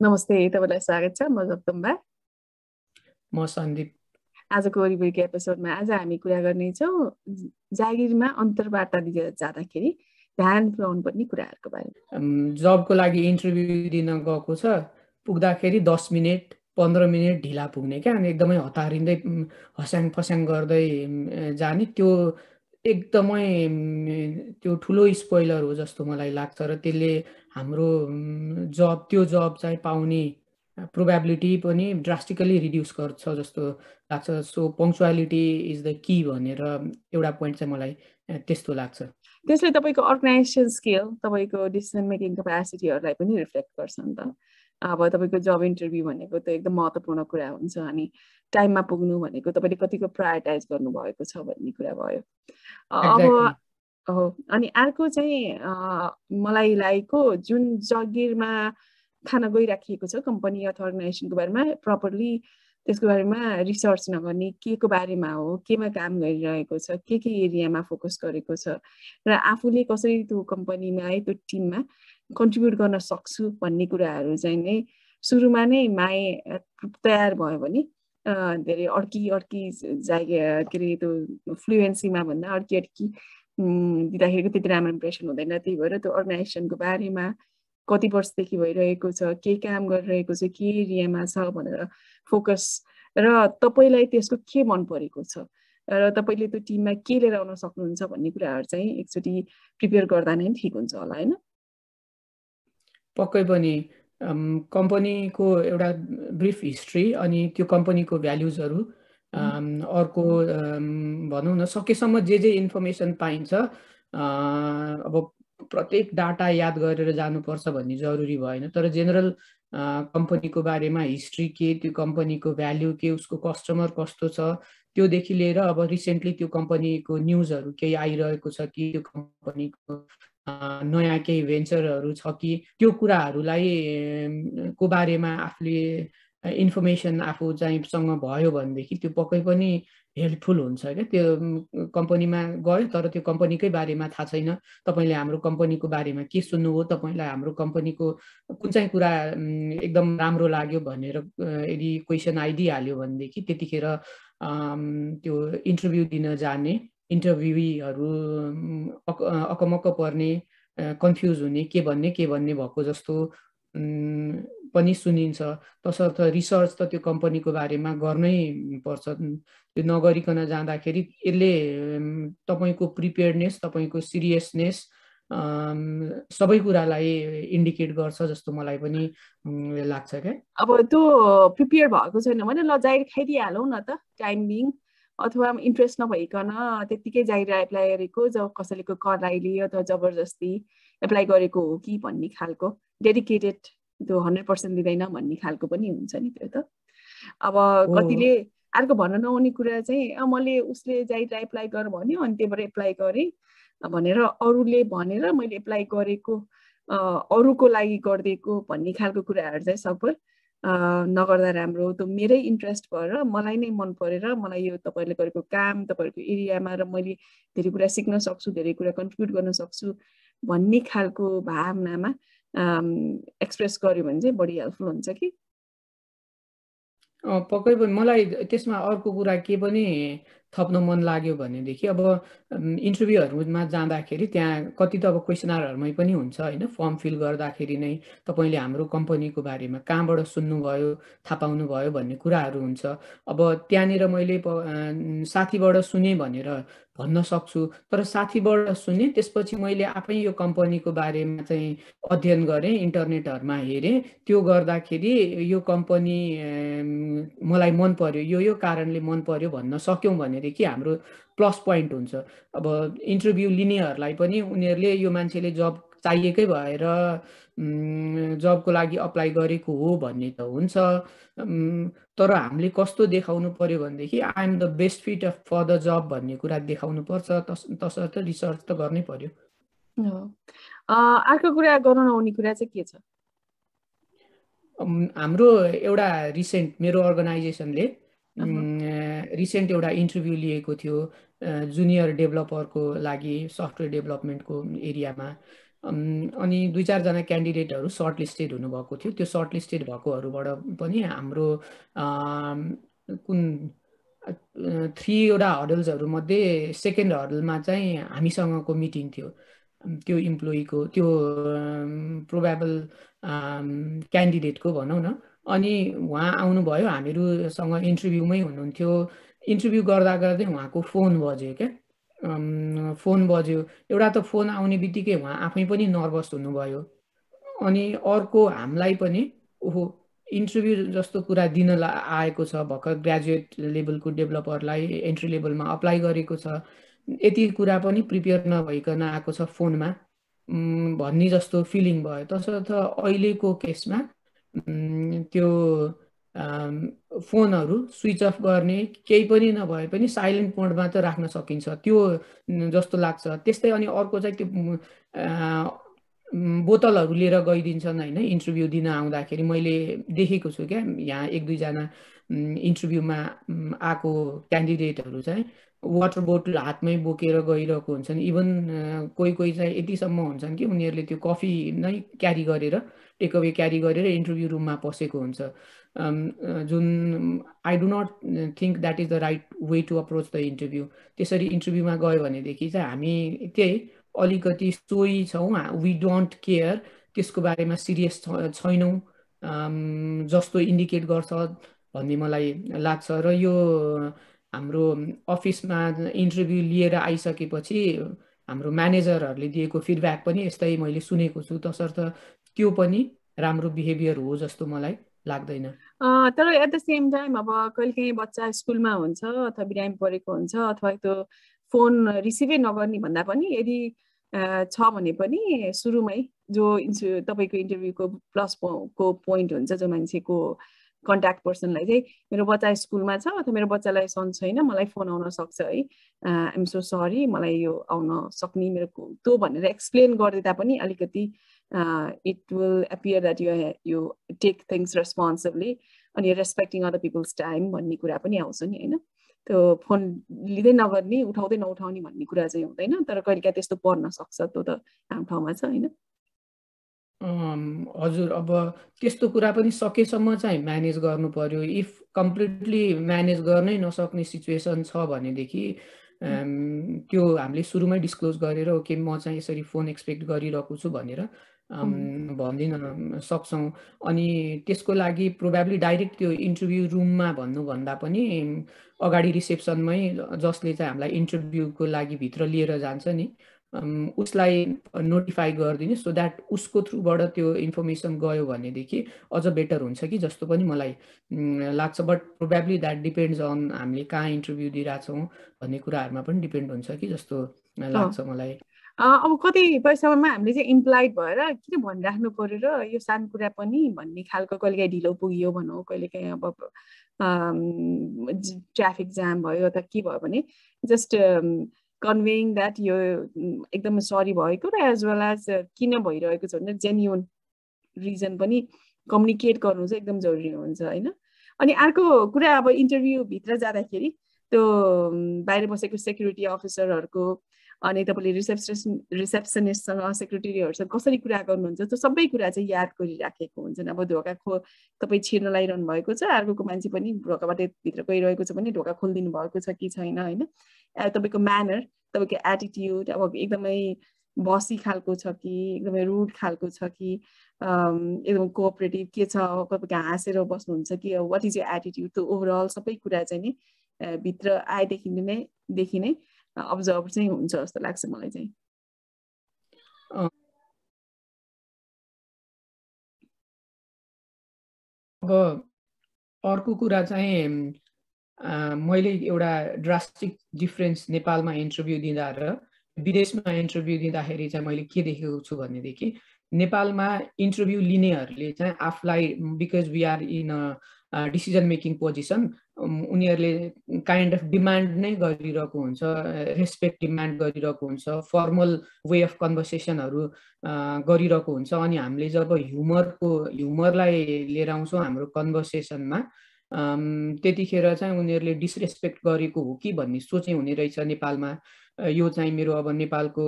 नमस्ते तपाईँलाई स्वागत छ। म जगदम्बा म सन्दीप। आजको वरिपरिको एपिसोडमा आज हामी कुरा गर्नेछौँ जागिरमा अन्तर्वार्ता लिएर जाँदाखेरि ध्यान पुऱ्याउनु पर्ने कुराहरूको बारेमा। जबको लागि इन्टरभ्यू दिन गएको छ पुग्दाखेरि दस मिनट पन्ध्र मिनट ढिला पुग्ने क्या अनि एकदमै हतारिँदै हस्याङ फस्याङ गर्दै जाने। त्यो एकदमै त्यो ठुलो स्पोइलर हो जस्तो मलाई लाग्छ र त्यसले हाम्रो जब त्यो जब चाहिँ पाउने प्रोभाबिलिटी पनि ड्रास्टिकली रिड्युस गर्छ जस्तो लाग्छ। So punctuality is the key भनेर एउटा पोइन्ट चाहिँ मलाई त्यस्तो लाग्छ। त्यसले तपाईँको अर्गनाइजेसन स्केल तपाईँको डिसिसन मेकिङ क्यापासिटीहरूलाई पनि रिफ्लेक्ट गर्छ नि त। अब तपाईँको जब इन्टरभ्यू भनेको त एकदम महत्त्वपूर्ण कुरा हुन्छ। अनि टाइममा पुग्नु भनेको तपाईँले कतिको प्रायोरिटाइज गर्नुभएको छ भन्ने कुरा भयो। अब हो. अनि अर्को चाहिँ मलाई लागेको जुन जगिरमा खान गइराखिएको छ कम्पनी अथवा अर्गनाइजेसनको बारेमा प्रपरली त्यसको बारेमा रिसर्च नगर्ने के को बारेमा हो केमा काम गरिरहेको छ के के एरियामा फोकस गरेको छ र आफूले कसरी त्यो कम्पनीमा है त्यो टिममा कन्ट्रिब्युट गर्न सक्छु भन्ने कुराहरू चाहिँ नै सुरुमा नै माए तयार भयो भने धेरै अड्की अड्की जाग के अरे त्यो फ्लुएन्सीमा भन्दा अड्की अड्की दिँदाखेरिको त्यति राम्रो इम्प्रेसन हुँदैन। त्यही भएर त्यो अर्गनाइजेसनको बारेमा कति वर्षदेखि भइरहेको छ के काम गरिरहेको छ के एरियामा छ भनेर फोकस र तपाईँलाई त्यसको के मन परेको छ? र तपाईँले त्यो टिममा के लिएर आउन सक्नुहुन्छ भन्ने कुराहरू चाहिँ एकचोटि प्रिपेयर गर्दा नै ठिक हुन्छ होला होइन? पक्कै पनि। कम्पनीको एउटा ब्रिफ हिस्ट्री अनि त्यो कम्पनीको भ्याल्युजहरू अर्को भनौँ न सकेसम्म जे जे इन्फर्मेसन पाइन्छ अब प्रत्येक डाटा याद गरेर जानुपर्छ भन्ने जरुरी भएन। तर जेनरल कम्पनीको बारेमा हिस्ट्री के त्यो कम्पनीको भ्याल्यु के उसको कस्टमर कस्तो छ त्योदेखि लिएर अब रिसेन्टली त्यो कम्पनीको न्युजहरू केही आइरहेको छ कि त्यो कम्पनीको नयाँ केही भेन्चरहरू छ कि त्यो कुराहरूलाई को बारेमा आफूले इन्फर्मेसन आफू चाहिँसँग भयो भनेदेखि त्यो पक्कै पनि हेल्पफुल हुन्छ क्या। त्यो कम्पनीमा गयो तर त्यो कम्पनीकै बारेमा थाहा छैन। तपाईँले हाम्रो कम्पनीको बारेमा के सुन्नुभयो तपाईँलाई हाम्रो कम्पनीको कुन चाहिँ कुरा एकदम राम्रो लाग्यो भनेर यदि क्वेसन आइदिइहाल्यो भनेदेखि त्यतिखेर त्यो इन्टरभ्यू दिन जाने इन्टरभ्युहरू अक अकमक्क पर्ने कन्फ्युज हुने के भन्ने के भन्ने भएको जस्तो पनि सुनिन्छ। तसर्थ रिसर्च त त्यो कम्पनीको बारेमा गर्नै पर्छ। त्यो नगरिकन जाँदाखेरि यसले तपाईँको प्रिपेयर्डनेस तपाईँको सिरियसनेस सबै कुरालाई इन्डिकेट गर्छ जस्तो मलाई पनि लाग्छ क्या। अब त्यो प्रिपेयर भएको छैन भने ल जाहिर खाइदिइहालौँ न त टाइम बिङ अथवा इन्ट्रेस्ट नभइकन त्यत्तिकै जाहिर एप्लाई गरेको जब कसैलेको कराइले अथवा जबरजस्ती एप्लाई गरेको हो कि भन्ने खालको डेडिकेटेड त्यो हन्ड्रेड पर्सेन्ट दिँदैन भन्ने खालको पनि हुन्छ नि त्यो त। अब कतिले अर्को भन्न नहुने कुरा चाहिँ मैले उसले जाहिर एप्लाई गर भन्यो अनि त्यहीबाट एप्लाई गरेँ। भनेर अरूले भनेर मैले एप्लाई गरेको अरूको लागि गरिदिएको भन्ने खालको कुराहरू चाहिँ सबै नगर्दा राम्रो त्यो मेरै इन्ट्रेस्ट भएर मलाई नै मन परेर मलाई यो तपाईँले गरेको काम तपाईँहरूको एरियामा र मैले धेरै कुरा सिक्न सक्छु धेरै कुरा कन्ट्रिब्युट गर्न सक्छु भन्ने खालको भावनामा एक्सप्रेस गर्यो भने चाहिँ बढी हेल्पफुल हुन्छ कि? पक्कै पनि। मलाई त्यसमा अर्को कुरा के पनि थप्न मन लाग्यो भनेदेखि अब इन्टरभ्यूहरूमा जाँदाखेरि त्यहाँ कति त अब क्वेसनरहरूमै पनि हुन्छ होइन। फर्म फिल गर्दाखेरि नै तपाईँले हाम्रो कम्पनीको बारेमा कहाँबाट सुन्नुभयो थाहा पाउनुभयो भन्ने कुराहरू हुन्छ। अब त्यहाँनिर मैले साथीबाट सुने भनेर भन्न सक्छु। तर साथीबाट सुने त्यसपछि मैले आफै यो कम्पनीको बारेमा चाहिँ अध्ययन गरेँ इन्टरनेटहरूमा हेरेँ। त्यो गर्दाखेरि यो कम्पनी मलाई मन पर्यो यो यो कारणले मन पर्यो भन्न सक्यौँ भनेदेखि हाम्रो प्लस पोइन्ट हुन्छ। अब इन्टरभ्यू लिनेहरूलाई पनि उनीहरूले यो मान्छेले जब चाहिएकै भएर जबको लागि अप्लाई गरेको हो भन्ने त हुन्छ। तर हामीले कस्तो देखाउनु पर्यो भनेदेखि I am the best fit of for the job भन्ने कुरा देखाउनु पर्छ। तसर्थ रिसर्च त गर्नै पर्यो। अर्को कुरा गर्नु नहुने कुरा चाहिँ के छ? हाम्रो एउटा रिसेन्ट मेरो अर्गनाइजेसनले रिसेन्ट एउटा इन्टरभ्यू लिएको थियो जुनियर डेभलपरको लागि सफ्टवेयर डेभलपमेन्टको एरियामा। अनि दुई चारजना क्यान्डिडेटहरू सर्ट लिस्टेड हुनुभएको थियो। त्यो सर्ट लिस्टेड भएकोहरूबाट पनि हाम्रो कुन थ्रीवटा हडल्सहरूमध्ये सेकेन्ड हडलमा चाहिँ हामीसँगको मिटिङ थियो। त्यो इम्प्लोइको त्यो प्रोभाबल क्यान्डिडेटको भनौँ न। अनि उहाँ आउनुभयो हामीहरूसँग इन्टरभ्यूमै हुनुहुन्थ्यो। इन्टरभ्यू गर्दा गर्दै उहाँको फोन बज्यो क्या। फोन बज्यो। एउटा त फोन आउने बित्तिकै उहाँ आफै पनि नर्भस हुनुभयो। अनि अर्को हामीलाई पनि ओहो इन्टरभ्यू जस्तो कुरा दिन आएको छ भर्खर ग्रेजुएट लेभलको डेभलपरलाई एन्ट्री लेभलमा अप्लाई गरेको छ। यति कुरा पनि प्रिपेयर नभइकन आएको छ फोनमा। भन्ने जस्तो फिलिङ भयो। तसर्थ अहिलेको केसमा त्यो फोनहरू स्विच अफ गर्ने केही पनि नभए पनि साइलेन्ट मोडमा त राख्न सकिन्छ। त्यो जस्तो लाग्छ। त्यस्तै अनि अर्को चाहिँ त्यो बोतलहरू लिएर गइदिन्छन् होइन इन्टरभ्यू दिन आउँदाखेरि। मैले देखेको छु क्या यहाँ एक दुईजना इन्टरभ्यूमा आएको क्यान्डिडेटहरू चाहिँ। वाटर बोटल हातमै बोकेर गइरहेको हुन्छन्. इभन कोही कोही चाहिँ यतिसम्म हुन्छन् कि उनीहरूले त्यो कफी नै क्यारी गरेर टेकअवे क्यारी गरेर इन्टरभ्यू रुममा पसेको हुन्छ. जुन I do not think that is the right way to approach the interview त्यसरी इन्टरभ्यूमा गयो भनेदेखि चाहिँ हामी त्यही अलिकति सोही छौँ वी डोन्ट केयर त्यसको बारेमा सिरियस छैनौँ जस्तो इन्डिकेट गर्छ भन्ने मलाई लाग्छ। र यो हाम्रो अफिसमा इन्टरभ्यू लिएर आइसकेपछि हाम्रो म्यानेजरहरूले दिएको फिडब्याक पनि यस्तै मैले सुनेको छु। तसर्थ त्यो पनि राम्रो बिहेभियर हो जस्तो मलाई लाग्दैन। तर एट द सेम टाइम अब कहिलेकाहीँ बच्चा स्कुलमा हुन्छ अथवा बिरामी परेको हुन्छ अथवा त्यो फोन रिसिभै नगर्ने भन्दा पनि यदि छ भने पनि सुरुमै जो इन्सु तपाईँको इन्टरभ्यूको प्लस को पोइन्ट हुन्छ जो मान्छेको कन्ट्याक्ट पर्सनलाई चाहिँ मेरो बच्चा स्कुलमा छ अथवा मेरो बच्चालाई सन छैन मलाई फोन आउन सक्छ है। आइएम सो सरी मलाई यो आउन सक्ने मेरो त्यो भनेर एक्सप्लेन गरिदिँदा पनि अलिकति it will appear that you you take things responsibly अनि रेस्पेक्टिङ अदर पिपल्स टाइम भन्ने कुरा पनि आउँछ नि होइन? त्यो फोन लिँदै नगर्ने उठाउँदै नउठाउने भन्ने कुरा चाहिँ हुँदैन तर कहिलेकाहीँ त्यस्तो पर्न सक्छ त्यो त हाम्रो ठाउँमा छ होइन? हजुर अब त्यस्तो कुरा पनि सकेसम्म चाहिँ म्यानेज गर्नु पर्यो। इफ कम्प्लिटली म्यानेज गर्नै नसक्ने सिचुएसन छ भनेदेखि त्यो हामीले सुरुमै डिस्क्लोज गरेर ओके म चाहिँ यसरी फोन एक्सपेक्ट गरिरहेको छु भनेर भनिदिन सक्छौँ। अनि त्यसको लागि प्रोभाब्ली डाइरेक्ट त्यो इन्टरभ्यू रुममा भन्नुभन्दा पनि अगाडि रिसेप्सनमै जसले चाहिँ हामीलाई इन्टरभ्यूको लागि भित्र लिएर जान्छ नि। उसलाई नोटिफाई गरिदिने सो द्याट उसको थ्रुबाट त्यो इन्फर्मेसन गयो भनेदेखि अझ बेटर हुन्छ कि जस्तो पनि मलाई लाग्छ। But probably that depends on हामीले कहाँ इन्टरभ्यू दिइरहेछौँ भन्ने कुराहरूमा पनि डिपेन्ड हुन्छ कि जस्तो लाग्छ मलाई। अब कति समयमा हामीले चाहिँ इम्प्लाइड भएर किन भनिराख्नु पऱ्यो र यो सानो कुरा पनि भन्ने खालको कहिलेकाहीँ ढिलो पुगियो भनौँ कहिलेकाहीँ अब ट्राफिक जाम भयो त के भयो भने जस्ट कन्भेइङ द्याट यो एकदम सरी भएको र एज वेल एज किन भइरहेको छ भने जेन्युन रिजन पनि कम्युनिकेट गर्नु चाहिँ एकदम जरुरी हुन्छ होइन? अनि अर्को कुरा अब इन्टरभ्यूभित्र जाँदाखेरि त्यो बाहिर बसेको सेक्युरिटी अफिसरहरूको अनि तपाईँले रिसेप्सन रिसेप्सनिस्टसँग सेक्रेटरीहरूसँग कसरी कुरा गर्नुहुन्छ? त्यो सबै कुरा चाहिँ याद गरिराखेको हुन्छन्। अब ढोका खो तपाईँ छिर्न लगाइरहनु भएको छ अर्कोको मान्छे पनि ढोकाबाट भित्र गइरहेको छ भने ढोका खोलिदिनु भएको छ कि छैन होइन? तपाईँको म्यानर तपाईँको एटिट्युड अब एकदमै बसी खालको छ कि एकदमै रुड खालको छ कि एकदम कोअपरेटिभ के छ तपाईँको हाँसेर बस्नुहुन्छ कि वाट इज यो एटिट्युड त्यो ओभरअल सबै कुरा चाहिँ नि भित्र आएदेखि नै देखि नै अब्जर्भ चाहिँ हुन्छ जस्तो लाग्छ मलाई चाहिँ। अब अर्को कुरा चाहिँ मैले एउटा ड्रास्टिक डिफ्रेन्स नेपालमा इन्टरभ्यू दिँदा र विदेशमा इन्टरभ्यू दिँदाखेरि चाहिँ मैले के देखेको छु भनेदेखि नेपालमा इन्टरभ्यू लिनेहरूले चाहिँ आफूलाई because we are in a decision making position उनीहरूले काइन्ड अफ डिमान्ड नै गरिरहेको हुन्छ रेस्पेक्ट डिमान्ड गरिरहेको हुन्छ फर्मल वे अफ कन्भर्सेसनहरू गरिरहेको हुन्छ। अनि हामीले जब ह्युमरको ह्युमरलाई लिएर आउँछौँ हाम्रो कन्भर्सेसनमा त्यतिखेर चाहिँ उनीहरूले डिसरेस्पेक्ट गरेको हो कि भन्ने सोचै हुने रहेछ नेपालमा। यो चाहिँ मेरो अब नेपालको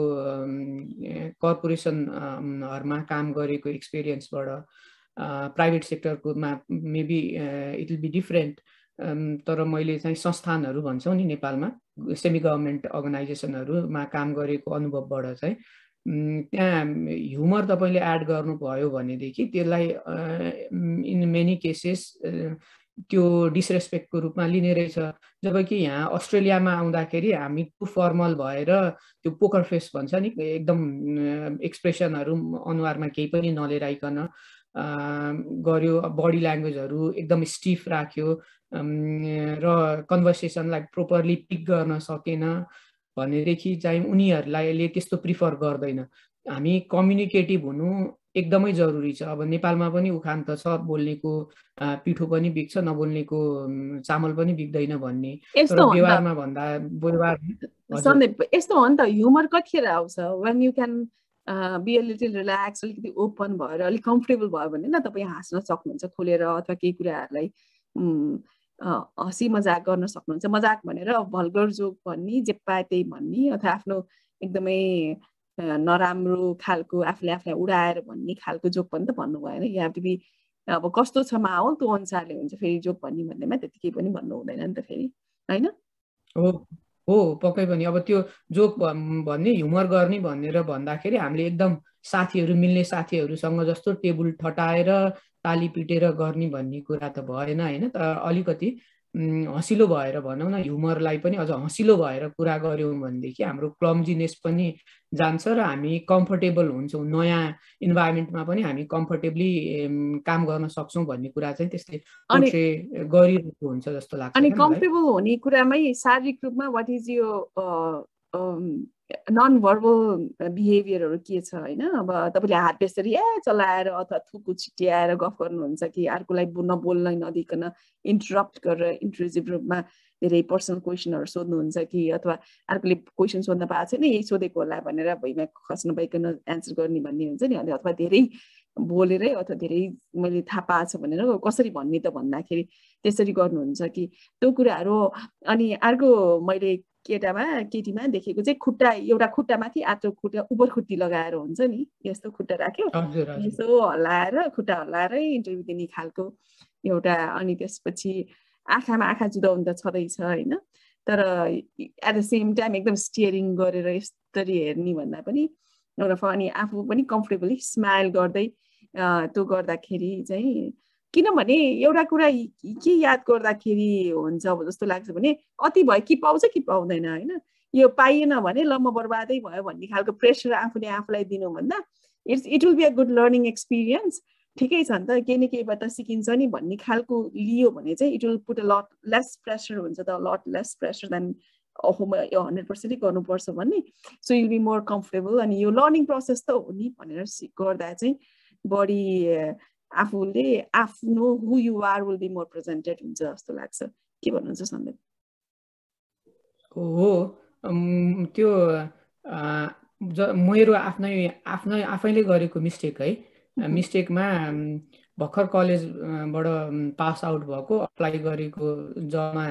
कर्पोरेसनहरूमा काम गरेको एक्सपिरियन्सबाट private सेक्टरकोमा maybe it will be different तर मैले चाहिँ संस्थानहरू भन्छौँ नि नेपालमा सेमी गभर्मेन्ट अर्गनाइजेसनहरूमा काम गरेको अनुभवबाट चाहिँ त्यहाँ ह्युमर तपाईँले एड गर्नुभयो भनेदेखि त्यसलाई इन मेनी केसेस त्यो डिसरेस्पेक्टको रूपमा लिने रहेछ। जबकि यहाँ अस्ट्रेलियामा आउँदाखेरि हामी टु फर्मल भएर त्यो पोकर फेस भन्छ नि एकदम एक्सप्रेसनहरू अनुहारमा केही पनि नलिएर गऱ्यो बडी ल्याङ्ग्वेजहरू एकदम स्टिफ राख्यो। र कन्भर्सेसनलाई प्रोपरली पिक गर्न सकेन भनेदेखि चाहिँ उनीहरूलाई त्यस्तो प्रिफर गर्दैन। हामी कम्युनिकेटिभ हुनु एकदमै जरुरी छ। अब नेपालमा पनि उखान त छ बोल्नेको पिठो पनि बिग्छ नबोल्नेको चामल पनि बिग्दैन भन्ने। व्यवहारमा भन्दा व्यवहार यस्तो हो नि त। ह्युमर कतिखेर आउँछ? One you can be a little relax अलिकति ओपन भएर अलिक कम्फर्टेबल भयो भने न तपाईँ हाँस्न सक्नुहुन्छ खोलेर अथवा केही कुराहरूलाई हँसी मजाक गर्न सक्नुहुन्छ। मजाक भनेर भल्गर जोक भन्ने जे पाए त्यही भन्ने अथवा आफ्नो एकदमै नराम्रो खालको आफूले आफूलाई उडाएर भन्ने खालको जोक पनि त भन्नु भएन यहाँ टु अब कस्तो छ माहौल त्यो अनुसारले हुन्छ फेरि जोक भन्ने भन्नेमा त्यतिकै पनि भन्नु हुँदैन नि त फेरि होइन? हो पक्कै पनि। अब त्यो जोक भन्ने ह्युमर गर्ने भनेर भन्दाखेरि हामीले एकदम साथीहरू मिल्ने साथीहरूसँग जस्तो टेबल ठटाएर ताली पिटेर गर्ने भन्ने कुरा त भएन होइन? तर अलिकति हँसिलो भएर भनौँ न ह्युमरलाई पनि अझ हँसिलो भएर कुरा गऱ्यौँ भनेदेखि हाम्रो क्लम्जिनेस पनि जान्छ र हामी कम्फर्टेबल हुन्छौँ। नयाँ इन्भाइरोमेन्टमा पनि हामी कम्फर्टेबली काम गर्न सक्छौँ भन्ने कुरा चाहिँ त्यसले गरिरहेको हुन्छ जस्तो लाग्छ अनि कम्फर्टेबल हुने कुरामै शारीरिक रूपमा वाट इज यो नन भर्बल बिहेभियरहरू के छ होइन? अब तपाईँले हात बेसरी ए चलाएर अथवा थुकु छिट्याएर गफ गर्नुहुन्छ कि? अर्कोलाई नबोल्न नदिकन इन्टरप्ट गरेर इन्ट्रुजिभ रूपमा धेरै पर्सनल क्वेसनहरू सोध्नुहुन्छ कि? अथवा अर्कोले क्वेसन सोध्न पाएको छैन यही सोधेको होला भनेर भुइँमा खस्न पाइकन एन्सर गर्ने भन्ने हुन्छ नि? अनि अथवा धेरै बोलेरै अथवा धेरै मैले थाहा पाएको छ भनेर कसरी भन्ने त भन्दाखेरि त्यसरी गर्नुहुन्छ कि? त्यो कुराहरू अनि अर्को मैले केटामा केटीमा देखेको चाहिँ खुट्टा एउटा खुट्टामाथि आचो खुट्टा उपर खुट्टी लगाएर हुन्छ नि यस्तो खुट्टा राख्यो। यसो हल्लाएर खुट्टा हल्लाएरै इन्टरभ्यू दिने खालको एउटा अनि त्यसपछि आँखामा आँखा जुदाउनु त छँदैछ होइन। तर एट द सेम टाइम एकदम स्टियरिङ गरेर यसरी हेर्ने भन्दा पनि एउटा अनि आफू पनि कम्फर्टेबली स्माइल गर्दै त्यो गर्दाखेरि चाहिँ किनभने एउटा कुरा के याद गर्दाखेरि हुन्छ जस्तो लाग्छ भने अति भयो कि पाउँछ कि पाउँदैन होइन? यो पाइएन भने ल म बर्बादै भयो भन्ने खालको प्रेसर आफूले आफूलाई दिनुभन्दा it's it will be a good learning experience ठिकै छ नि त? केही न केहीबाट सिकिन्छ नि भन्ने खालको लियो भने चाहिँ it will put a lot less pressure हुन्छ त? लट लेस प्रेसर देन ओहो यो हन्ड्रेड पर्सेन्टै गर्नुपर्छ भन्ने। So will be more comfortable अनि यो लर्निङ प्रोसेस त हो नि भनेर गर्दा चाहिँ बढी आफूले आफ्नो who you are will be more presented हुन्छ जस्तो लाग्छ। के भन्नुहुन्छ सन्दीप? हो त्यो मेरो आफ्नै आफ्नै आफैले गरेको मिस्टेक है। मिस्टेकमा भर्खर कलेजबाट पास आउट भएको अप्लाई गरेको जमा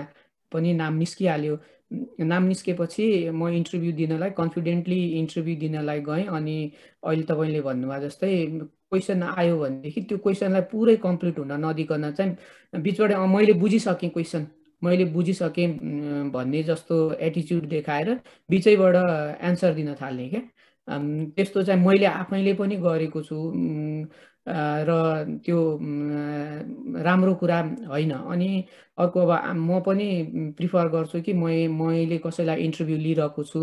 पनि नाम निस्किहाल्यो। नाम निस्केपछि म इन्टरभ्यू दिनलाई कन्फिडेन्टली इन्टरभ्यू दिनलाई गएँ अनि अहिले तपाईँले भन्नुभयो जस्तै क्वेसन आयो भनेदेखि त्यो क्वेसनलाई पुरै कम्प्लिट हुन नदिकन चाहिँ बिचबाट मैले बुझिसकेँ क्वेसन। मैले बुझिसकेँ भन्ने जस्तो एटिच्युड देखाएर बिचैबाट एन्सर दिन थाल्ने क्या। त्यस्तो चाहिँ मैले आफैले पनि गरेको छु। र त्यो राम्रो कुरा होइन। अनि अर्को अब म पनि प्रिफर गर्छु कि मै मैले कसैलाई इन्टरभ्यू लिइरहेको छु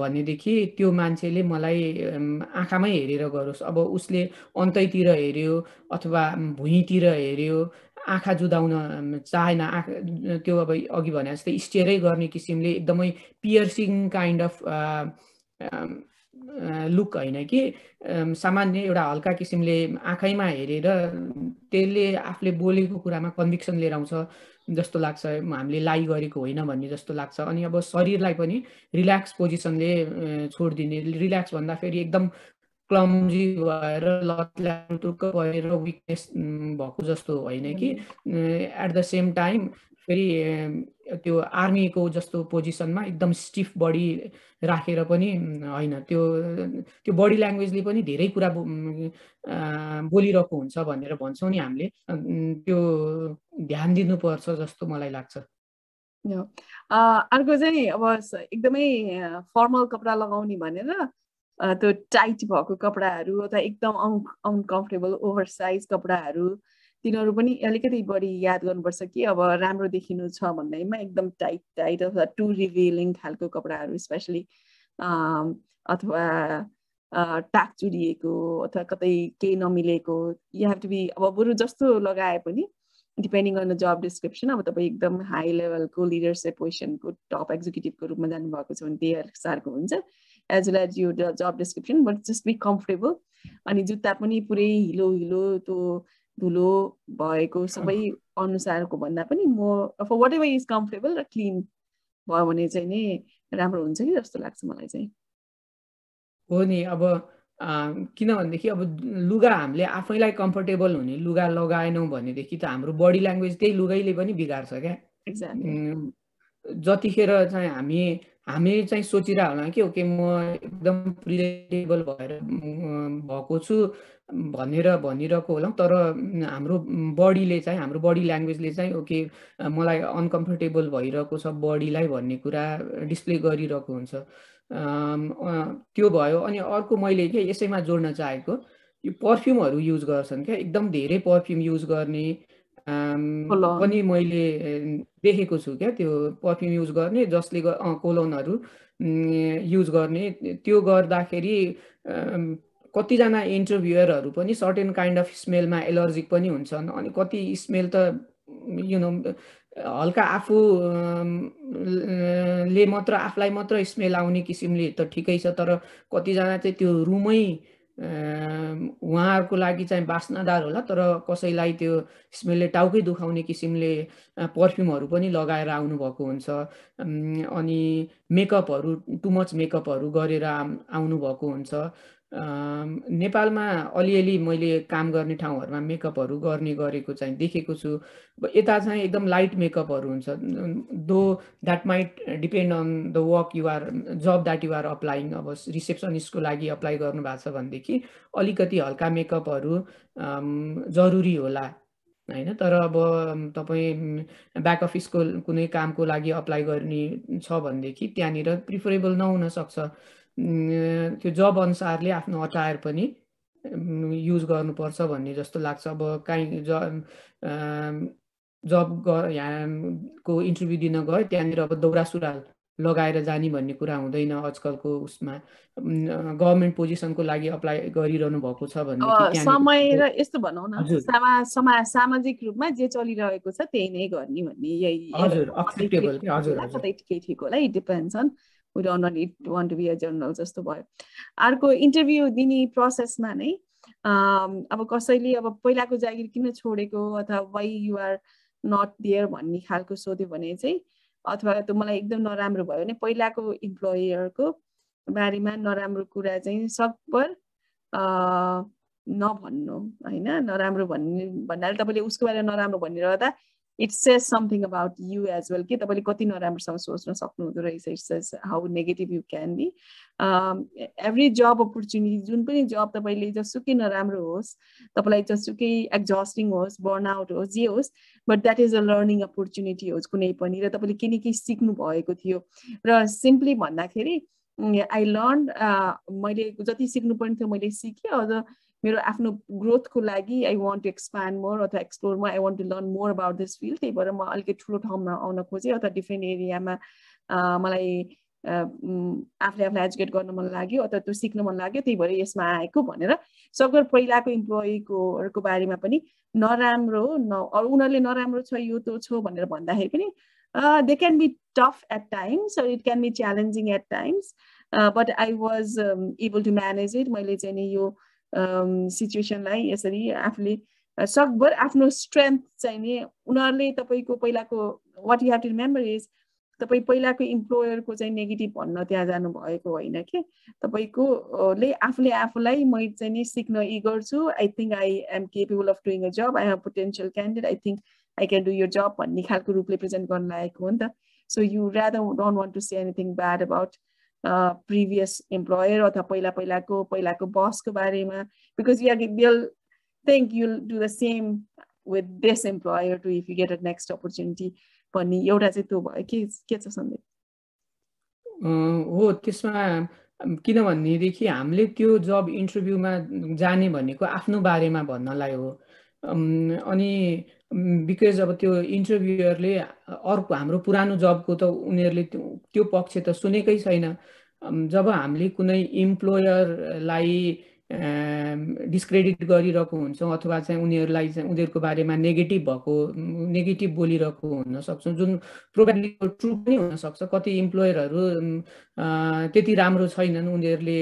भनेदेखि त्यो मान्छेले मलाई आँखामै हेरेर गरोस्। अब उसले अन्तैतिर हेऱ्यो अथवा भुइँतिर हेऱ्यो आँखा जुदाउन चाहेन आँखा त्यो अब अघि भने जस्तै स्टेरै गर्ने किसिमले एकदमै पियर्सिङ काइन्ड अफ लुक होइन कि सामान्य एउटा हल्का किसिमले आँखैमा हेरेर त्यसले आफूले बोलेको कुरामा कन्भिक्सन लिएर आउँछ जस्तो लाग्छ हामीले लाइ गरेको होइन भन्ने जस्तो लाग्छ। अनि अब शरीरलाई पनि रिल्याक्स पोजिसनले छोडिदिने। रिल्याक्स भन्दा फेरि एकदम क्लम्जी भएर लत टुक्क भएर विकनेस भएको जस्तो होइन कि एट द सेम टाइम फेरि त्यो आर्मीको जस्तो पोजिसनमा एकदम स्टिफ बडी राखेर पनि होइन त्यो त्यो बडी ल्याङ्ग्वेजले पनि धेरै कुरा बोलिरहेको हुन्छ भनेर भन्छौँ नि हामीले। त्यो ध्यान दिनुपर्छ जस्तो मलाई लाग्छ। अर्को चाहिँ अब एकदमै फर्मल कपडा लगाउने भनेर त्यो टाइट भएको कपडाहरू अथवा एकदम अन अनकम्फर्टेबल ओभर साइज कपडाहरू तिनीहरू पनि अलिकति बढी याद गर्नुपर्छ कि अब राम्रो देखिनु छ भन्दैमा एकदम टाइट टाइट अथवा टु रिभिलिङ खालको कपडाहरू स्पेसली अथवा टाक चुडिएको अथवा कतै केही नमिलेको। यु हेभ टु बी अब बरु जस्तो लगाए पनि depending on the job description अब तपाईँ एकदम हाई लेभलको लिडरसिप पोजिसनको टप एक्जिक्युटिभको रूपमा जानुभएको छ भने त्यही अनुसारको हुन्छ। As well as you job description but just be comfortable अनि जुत्ता पनि पुरै हिलो हिलो त्यो धुलो भएको सबै अनुसारको भन्दा पनि म for whatever is comfortable र क्लिन भयो भने चाहिँ नि राम्रो हुन्छ कि जस्तो लाग्छ मलाई चाहिँ। हो नि अब किनभनेदेखि अब लुगा हामीले आफैलाई कम्फर्टेबल हुने लुगा लगाएनौँ भनेदेखि त हाम्रो बडी ल्याङ्ग्वेज त्यही लुगैले पनि बिगार्छ क्या। जतिखेर चाहिँ हामी हामी चाहिँ सोचिरह होला कि ओके म एकदम प्रिजेन्टेबल भएर भएको छु भनेर भनिरहेको होला तर हाम्रो बडीले चाहिँ हाम्रो बडी ल्याङ्ग्वेजले चाहिँ ओके मलाई अनकम्फर्टेबल भइरहेको छ बडीलाई भन्ने कुरा डिस्प्ले गरिरहेको हुन्छ। त्यो भयो। अनि अर्को मैले के यसैमा जोड्न चाहेको यो पर्फ्युमहरू युज गर्छन् क्या एकदम धेरै पर्फ्युम युज गर्ने। पनि मैले देखेको छु क्या त्यो पर्फ्युम युज गर्ने जसले कोलोनहरू युज गर्ने। त्यो गर्दाखेरि कतिजना इन्टरभ्युअरहरू पनि सर्टेन काइन्ड अफ स्मेलमा एलर्जिक पनि हुन्छन्। अनि कति स्मेल त यु नो हल्का आफू ले मात्र आफूलाई मात्र स्मेल आउने किसिमले त ठिकै छ तर कतिजना चाहिँ त्यो रुमै उहाँहरूको लागि चाहिँ बास्नादार होला तर कसैलाई त्यो स्मेलले टाउकै दुखाउने किसिमले पर्फ्युमहरू पनि लगाएर आउनुभएको हुन्छ। अनि मेकअपहरू टु मच मेकअपहरू गरेर आउनुभएको हुन्छ। नेपालमा अलिअलि मैले काम गर्ने ठाउँहरूमा मेकअपहरू गर्ने गरेको चाहिँ देखेको छु। यता चाहिँ एकदम लाइट मेकअपहरू हुन्छ। Though that might depend on the work you're job that you're applying अब रिसेप्सनिस्टको लागि अप्लाई गर्नु भएको छ भनेदेखि अलिकति हल्का मेकअपहरू जरुरी होला होइन? तर अब तपाईँ ब्याक अफिसको कुनै कामको लागि अप्लाई गर्ने छ भनेदेखि त्यहाँनिर प्रिफरेबल नहुन सक्छ। त्यो जब अनुसारले आफ्नो अटायर पनि युज गर्नुपर्छ भन्ने जस्तो लाग्छ। अब काहीँ ज जब ग यहाँको इन्टरभ्यू दिन गयो त्यहाँनिर अब दौरा सुरुवाल लगाएर जाने भन्ने कुरा हुँदैन आजकलको उसमा। गभर्मेन्ट पोजिसनको लागि अप्लाई गरिरहनु भएको छ भने समय र यस्तो भनौँ न समा सामाजिक रूपमा जे चलिरहेको छ त्यही नै गर्ने भन्ने यही हजुर एक्सेप्टेबल हजुर केही ठिक होला it depends on we don't want it want to be a general जस्तो भयो। अर्को इन्टरभ्यू दिने प्रोसेसमा नै अब कसैले अब पहिलाको जागिर किन छोडेको अथवा वाइ युआर नट दियर भन्ने खालको सोध्यो भने चाहिँ अथवा त्यो मलाई एकदम नराम्रो भयो भने पहिलाको इम्प्लोयरको बारेमा नराम्रो कुरा चाहिँ सकभर नभन्नु होइन? नराम्रो भन्ने भन्नाले तपाईँले उसको बारेमा नराम्रो भनिरहँदा it says something about you as well कि तपाईँले कति नराम्रोसँग सोच्न सक्नुहुँदो रहेछ? It says how negative you can be every job opportunity जुन पनि जब तपाईँले जसुकै नराम्रो होस् तपाईँलाई जसुकै एक्जस्टिङ होस् बर्न आउट होस् जे होस् but that is a learning opportunity होस् कुनै पनि र तपाईँले केही न केही सिक्नु भएको थियो। र सिम्पली भन्दाखेरि आई लर्न मैले जति सिक्नु पर्ने थियो मैले सिकेँ। अझ मेरो आफ्नो ग्रोथको लागि I want to expand more अथवा explore more I want to learn more about this field त्यही भएर म अलिकति ठुलो ठाउँमा आउन खोजेँ अथवा डिफ्रेन्ट एरियामा मलाई आफूले आफूलाई एजुकेट गर्न मन लाग्यो अथवा त्यो सिक्न मन लाग्यो। त्यही भएर यसमा आएको भनेर सबै पहिलाको इम्प्लोइकोहरूको बारेमा पनि नराम्रो न उनीहरूले नराम्रो छ यो त्यो छ भनेर भन्दाखेरि पनि they can be tough at times it can be challenging at times but I was able to manage it मैले चाहिँ नि यो सिचुएसनलाई यसरी आफूले सकभर आफ्नो स्ट्रेन्थ चाहिँ नि उनीहरूले तपाईँको पहिलाको what you have to remember is तपाईँ पहिलाको इम्प्लोयरको चाहिँ नेगेटिभ भन्न त्यहाँ जानुभएको होइन कि? तपाईँकोले आफूले आफूलाई म चाहिँ नि सिक्न इगर छु I think I am capable of doing a job I have potential candidate I think I can do your job भन्ने खालको रूपले प्रेजेन्ट गर्न लागेको हो नि त। So you rather don't want to say anything bad about previous employer अथवा पहिला पहिलाको पहिलाको बसको बारेमा because you will think you'll do the same with this employer too if you get a next opportunity भन्ने एउटा चाहिँ त्यो भयो। के के छ सन्देश हो त्यसमा किनभनेदेखि हामीले त्यो जब इन्टरभ्यूमा जाने भनेको आफ्नो बारेमा भन्नलाई हो। अनि बिकज अब त्यो इन्टरभ्युयरले अर्को हाम्रो पुरानो जबको त उनीहरूले त्यो पक्ष त सुनेकै छैन। जब हामीले कुनै इम्प्लोयरलाई डिस्क्रेडिट गरिरहेको हुन्छौँ अथवा चाहिँ उनीहरूलाई चाहिँ उनीहरूको बारेमा नेगेटिभ भएको नेगेटिभ बोलिरहेको हुन सक्छौँ जुन प्रोभाइडली ट्रु पनि हुनसक्छ। कति इम्प्लोयरहरू त्यति राम्रो छैनन् उनीहरूले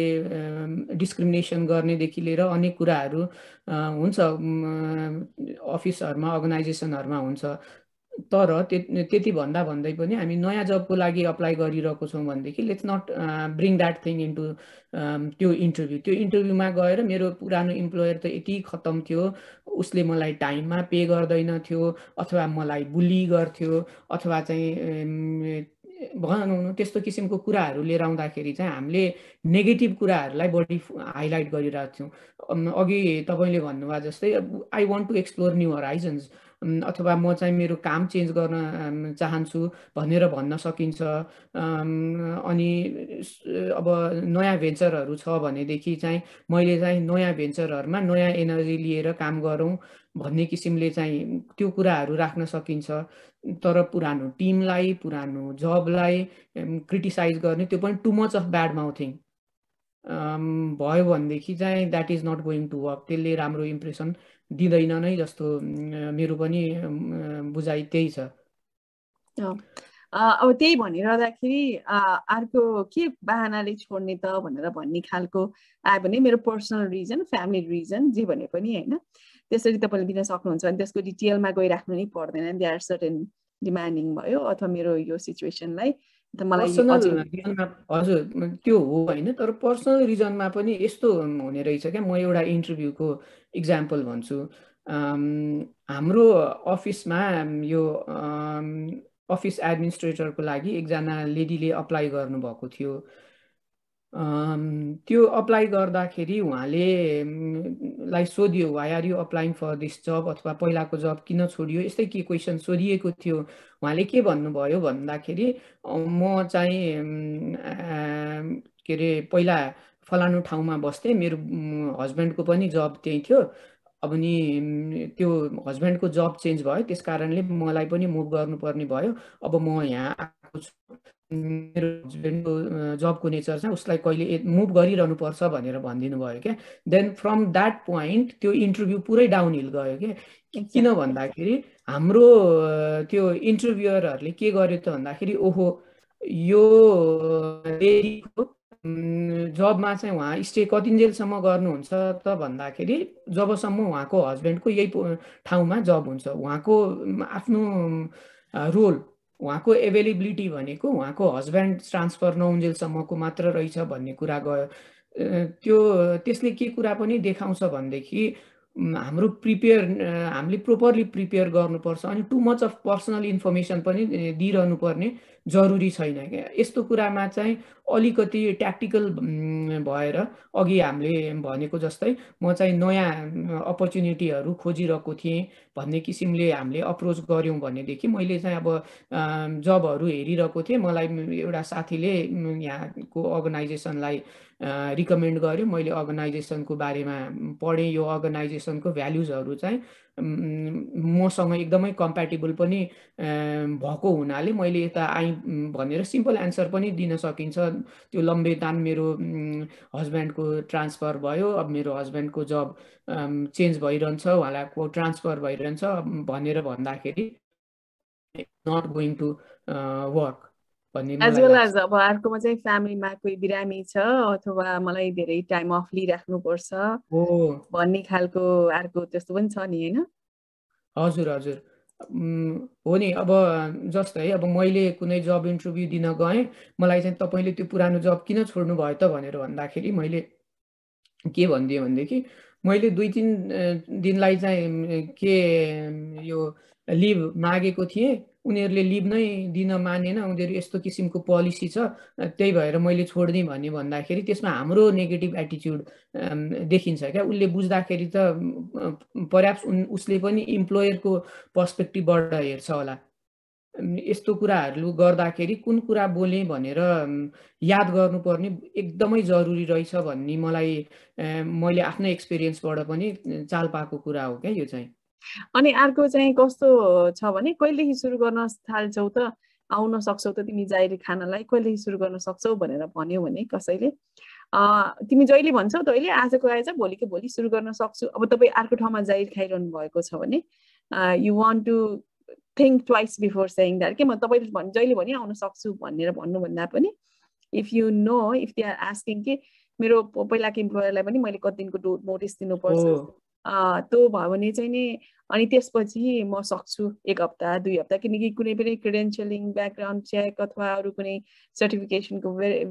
डिस्क्रिमिनेसन गर्नेदेखि लिएर अनेक कुराहरू हुन्छ अफिसहरूमा अर्गनाइजेसनहरूमा हुन्छ। तर त्यति भन्दा भन्दै पनि हामी नयाँ जबको लागि अप्लाई गरिरहेको छौँ भनेदेखि let's not bring that thing into त्यो इन्टरभ्यू त्यो इन्टरभ्यूमा गएर मेरो पुरानो इम्प्लोयर त यति खत्तम थियो उसले मलाई टाइममा पे गर्दैन थियो अथवा मलाई बुली गर्थ्यो अथवा चाहिँ भनौँ त्यस्तो किसिमको कुराहरू लिएर आउँदाखेरि चाहिँ हामीले नेगेटिभ कुराहरूलाई बढी हाइलाइट गरिरहेको थियौँ। अघि तपाईँले भन्नुभयो जस्तै I want to explore new horizons अथवा म चाहिँ मेरो काम चेन्ज गर्न चाहन्छु भनेर भन्न सकिन्छ। अनि अब नयाँ भेन्चरहरू छ भनेदेखि चाहिँ मैले चाहिँ नयाँ भेन्चरहरूमा नयाँ एनर्जी लिएर काम गरौँ भन्ने किसिमले चाहिँ त्यो कुराहरू राख्न सकिन्छ। तर पुरानो टिमलाई पुरानो जबलाई क्रिटिसाइज गर्ने त्यो पनि टु मच अफ ब्याड माउथिङ। भयो भनेदेखि चाहिँ that is not going to work. त्यसले राम्रो इम्प्रेसन दिँदैन नै जस्तो मेरो पनि बुझाइ त्यही छ। अब त्यही भनिरहँदाखेरि अर्को के बाहनाले छोड्ने त भनेर भन्ने खालको आयो भने मेरो पर्सनल रिजन फ्यामिली रिजन जे भने पनि होइन। त्यसरी तपाईँले दिन सक्नुहुन्छ अनि त्यसको डिटेलमा गइराख्नु नै पर्दैन। दे आर सर्टेन डिमान्डिङ भयो अथवा मेरो यो सिचुएसनलाई मलाई हजुर त्यो हो होइन तर पर्सनल रिजनमा पनि यस्तो हुने रहेछ क्या। म एउटा इन्टरभ्यूको इक्जाम्पल भन्छु। हाम्रो अफिसमा यो अफिस एडमिनिस्ट्रेटरको लागि एकजना लेडीले अप्लाई गर्नुभएको थियो। त्यो अप्लाई गर्दाखेरि उहाँले लाई सोधियो why are you applying for this job अथवा पहिलाको जब किन छोडियो? यस्तै के क्वेसन सोधिएको थियो। उहाँले के भन्नुभयो भन्दाखेरि म चाहिँ के अरे पहिला फलानु ठाउँमा बस्थेँ। मेरो हस्बेन्डको पनि जब त्यही थियो। अब नि त्यो हस्बेन्डको जब चेन्ज भयो त्यस कारणले मलाई पनि मुभ गर्नुपर्ने भयो। अब म यहाँ आएको छु। मेरो हस्बेन्डको जबको नेचर चाहिँ उसलाई कहिले मुभ गरिरहनु पर्छ भनेर भनिदिनु भयो क्या। देन फ्रम द्याट पोइन्ट त्यो इन्टरभ्यू पुरै डाउन हिल गयो क्या। किन भन्दाखेरि हाम्रो त्यो इन्टरभ्युअरहरूले के गर्यो त भन्दाखेरि ओहो यो जबमा चाहिँ उहाँ स्टे कतिन्जेलसम्म गर्नुहुन्छ त भन्दाखेरि जबसम्म उहाँको हस्बेन्डको यही ठाउँमा जब हुन्छ उहाँको आफ्नो रोल उहाँको एभाइलेबिलिटी भनेको उहाँको हस्बेन्ड ट्रान्सफर नहुन्जेलसम्मको मात्र रहेछ भन्ने कुरा गयो। त्यो त्यसले के कुरा पनि देखाउँछ भनेदेखि हाम्रो प्रिपेयर हामीले प्रोपरली प्रिपेयर गर्नुपर्छ अनि too much of personal information पनि दिइरहनु पर्ने जरुरी छैन क्या। यस्तो कुरामा चाहिँ अलिकति ट्याक्टिकल भएर अघि हामीले भनेको जस्तै म चाहिँ नयाँ अपर्च्युनिटीहरू खोजिरहेको थिएँ भन्ने किसिमले हामीले अप्रोच गऱ्यौँ भनेदेखि मैले चाहिँ अब जबहरू हेरिरहेको थिएँ। मलाई एउटा साथीले यहाँको अर्गनाइजेसनलाई रिकमेन्ड गर्यो। मैले अर्गनाइजेसनको बारेमा पढेँ। यो अर्गनाइजेसनको भ्याल्युजहरू चाहिँ मसँग एकदमै कम्प्याटेबल पनि भएको हुनाले मैले यता आइ भनेर सिम्पल एन्सर पनि दिन सकिन्छ। त्यो लम्बे तान मेरो हस्बेन्डको ट्रान्सफर भयो अब मेरो हस्बेन्डको जब चेन्ज भइरहन्छ उहाँलाई ट्रान्सफर भइरहन्छ भनेर भन्दाखेरि not going to work as well as अब अर्कोमा चाहिँ फ्यामिलीमा कोही बिरामी छ अथवा मलाई धेरै टाइम अफ लिइराख्नुपर्छ भन्ने खालको अर्को त्यस्तो पनि छ नि होइन? हजुर हजुर। हो नि अब जस्तै अब मैले कुनै जब इन्टरभ्यू दिन गएँ मलाई चाहिँ तपाईँले त्यो पुरानो जब किन छोड्नु भयो त भनेर भन्दाखेरि मैले के भनिदिएँ भनेदेखि मैले दुई तिन दिनलाई चाहिँ के यो लिभ मागेको थिएँ। उनीहरूले लिभ नै दिन मानेन उनीहरू यस्तो किसिमको पोलिसी छ। त्यही भएर मैले छोडिदिएँ भन्ने भन्दाखेरि त्यसमा हाम्रो नेगेटिभ एटिच्युड देखिन्छ क्या। उसले बुझ्दाखेरि त पर्याप्स उसले पनि इम्प्लोयरको पर्सपेक्टिभबाट हेर्छ होला। यस्तो कुराहरू गर्दाखेरि कुन कुरा बोलेँ भनेर याद गर्नुपर्ने एकदमै जरुरी रहेछ भन्ने मलाई मैले आफ्नो एक्सपिरियन्सबाट पनि चाल पाएको कुरा हो क्या यो चाहिँ। अनि अर्को चाहिँ कस्तो छ भने कहिलेदेखि सुरु गर्न थाल्छौ त आउन सक्छौ त तिमी जाहिर खानालाई कहिलेदेखि सुरु गर्न सक्छौ भनेर भन्यो भने कसैले। तिमी जहिले भन्छौ त अहिले आजको आएछ भोलिको भोलि सुरु गर्न सक्छु। अब तपाईँ अर्को ठाउँमा जाहिर खाइरहनु भएको छ भने you want to think twice before saying that के म तपाईँले भन् जहिले पनि आउन सक्छु भनेर भन्नुभन्दा पनि if you know if they are asking कि मेरो पहिलाको इम्प्लोयरलाई पनि मैले कति दिनको नोटिस दिनुपर्छ। त्यो भयो भने चाहिँ नि अनि त्यसपछि म सक्छु एक हप्ता दुई हप्ता किनकि कुनै पनि क्रिडेन्सियलिङ ब्याकग्राउन्ड चेक अथवा अरू कुनै सर्टिफिकेसनको भेरि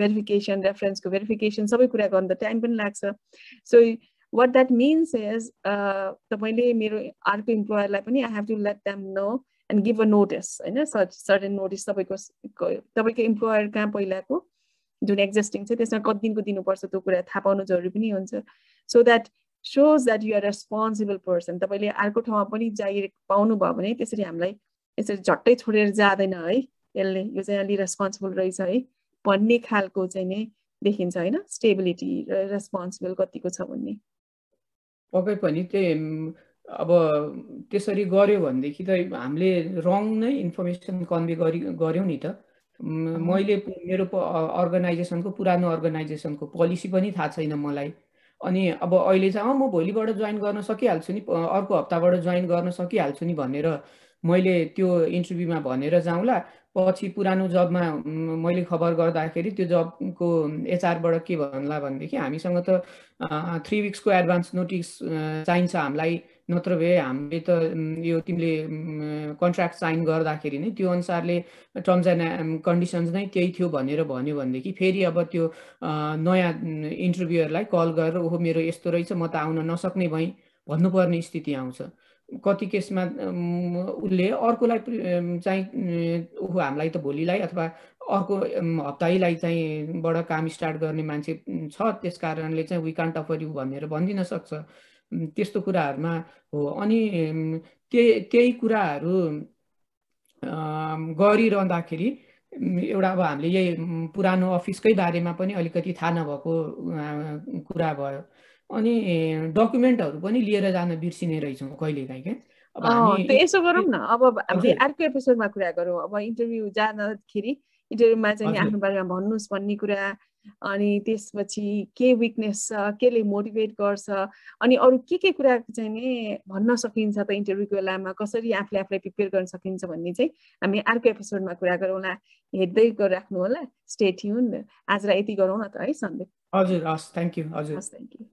भेरिफिकेसन रेफरेन्सको भेरिफिकेसन सबै कुरा गर्नु त टाइम पनि लाग्छ। So what that means is तपाईँले मेरो अर्को इम्प्लोयरलाई पनि I have to let them know and give a notice होइन? सर्टेन नोटिस तपाईँको तपाईँको इम्प्लोयर कहाँ पहिलाको जुन एक्जिस्टिङ छ त्यसमा कति दिनको दिनुपर्छ त्यो कुरा थाहा पाउनु जरुरी पनि हुन्छ। So that shows that you're responsible person तपाईँले अर्को ठाउँमा पनि जागिर पाउनुभयो भने त्यसरी हामीलाई यसरी झट्टै छोडेर जाँदैन है। यसले यो चाहिँ अलि रेस्पोन्सिबल रहेछ है। भन्ने खालको चाहिँ नै देखिन्छ होइन। स्टेबिलिटी र रेस्पोन्सिबल कतिको छ भन्ने। पक्कै पनि त्यही अब त्यसरी गऱ्यो भनेदेखि त हामीले रङ नै इन्फर्मेसन कन्भे गरि गऱ्यौँ नि त। मैले मेरो अर्गनाइजेसनको पुरानो अर्गनाइजेसनको पोलिसी पनि थाहा छैन मलाई। अनि अब अहिले चाहिँ म भोलिबाट जोइन गर्न सकिहाल्छु नि अर्को हप्ताबाट जोइन गर्न सकिहाल्छु नि भनेर मैले त्यो इन्टरभ्यूमा भनेर जाउँला। पछि पुरानो जबमा मैले खबर गर्दाखेरि त्यो जबको एचआरबाट के भन्ला भनेदेखि हामीसँग त थ्री विक्सको एडभान्स नोटिस चाहिन्छ हामीलाई। नत्र भए हामीले त यो तिमीले कन्ट्र्याक्ट साइन गर्दाखेरि नै त्यो अनुसारले टर्म्स एन्ड कन्डिसन्स नै त्यही थियो भनेर भन्यो भनेदेखि फेरि अब त्यो नयाँ इन्टरभ्यूहरूलाई कल गरेर ओहो मेरो यस्तो रहेछ म त आउन नसक्ने भएँ भन्नुपर्ने स्थिति आउँछ। कति केसमा उसले अर्कोलाई चाहिँ ऊ हामीलाई त भोलिलाई अथवा अर्को हप्तैलाई चाहिँ बाट काम स्टार्ट गर्ने मान्छे छ त्यस कारणले चाहिँ वी कान्ट अफर यु भनेर भनिदिन सक्छ। त्यस्तो कुराहरूमा हो। अनि त्यही त्यही कुराहरू गरिरहँदाखेरि एउटा अब हामीले यही पुरानो अफिसकै बारेमा पनि अलिकति थाहा नभएको कुरा भयो। अनि डकुमेन्टहरू पनि लिएर जान बिर्सिने रहेछौँ कहिलेकाहीँ क्या यसो गरौँ न। अब हामीले अर्को एपिसोडमा कुरा गरौँ। अब इन्टरभ्यू जाँदाखेरि इन्टरभ्यूमा चाहिँ आफ्नो बारेमा भन्नुहोस् भन्ने कुरा अनि त्यसपछि के विकनेस छ केले मोटिभेट गर्छ अनि अरू के के कुरा चाहिँ नि भन्न सकिन्छ त इन्टरभ्यूको बेलामा कसरी आफूले आफूलाई प्रिपेयर गर्न सकिन्छ भन्ने चाहिँ हामी अर्को एपिसोडमा कुरा गरौँला हेर्दै राख्नु होला। स्टेट ट्युन आजलाई यति गरौँ न त है सन्देश। हजुर हस् थ्याङ्क यू हजुर। हस् थ्याङ्क यू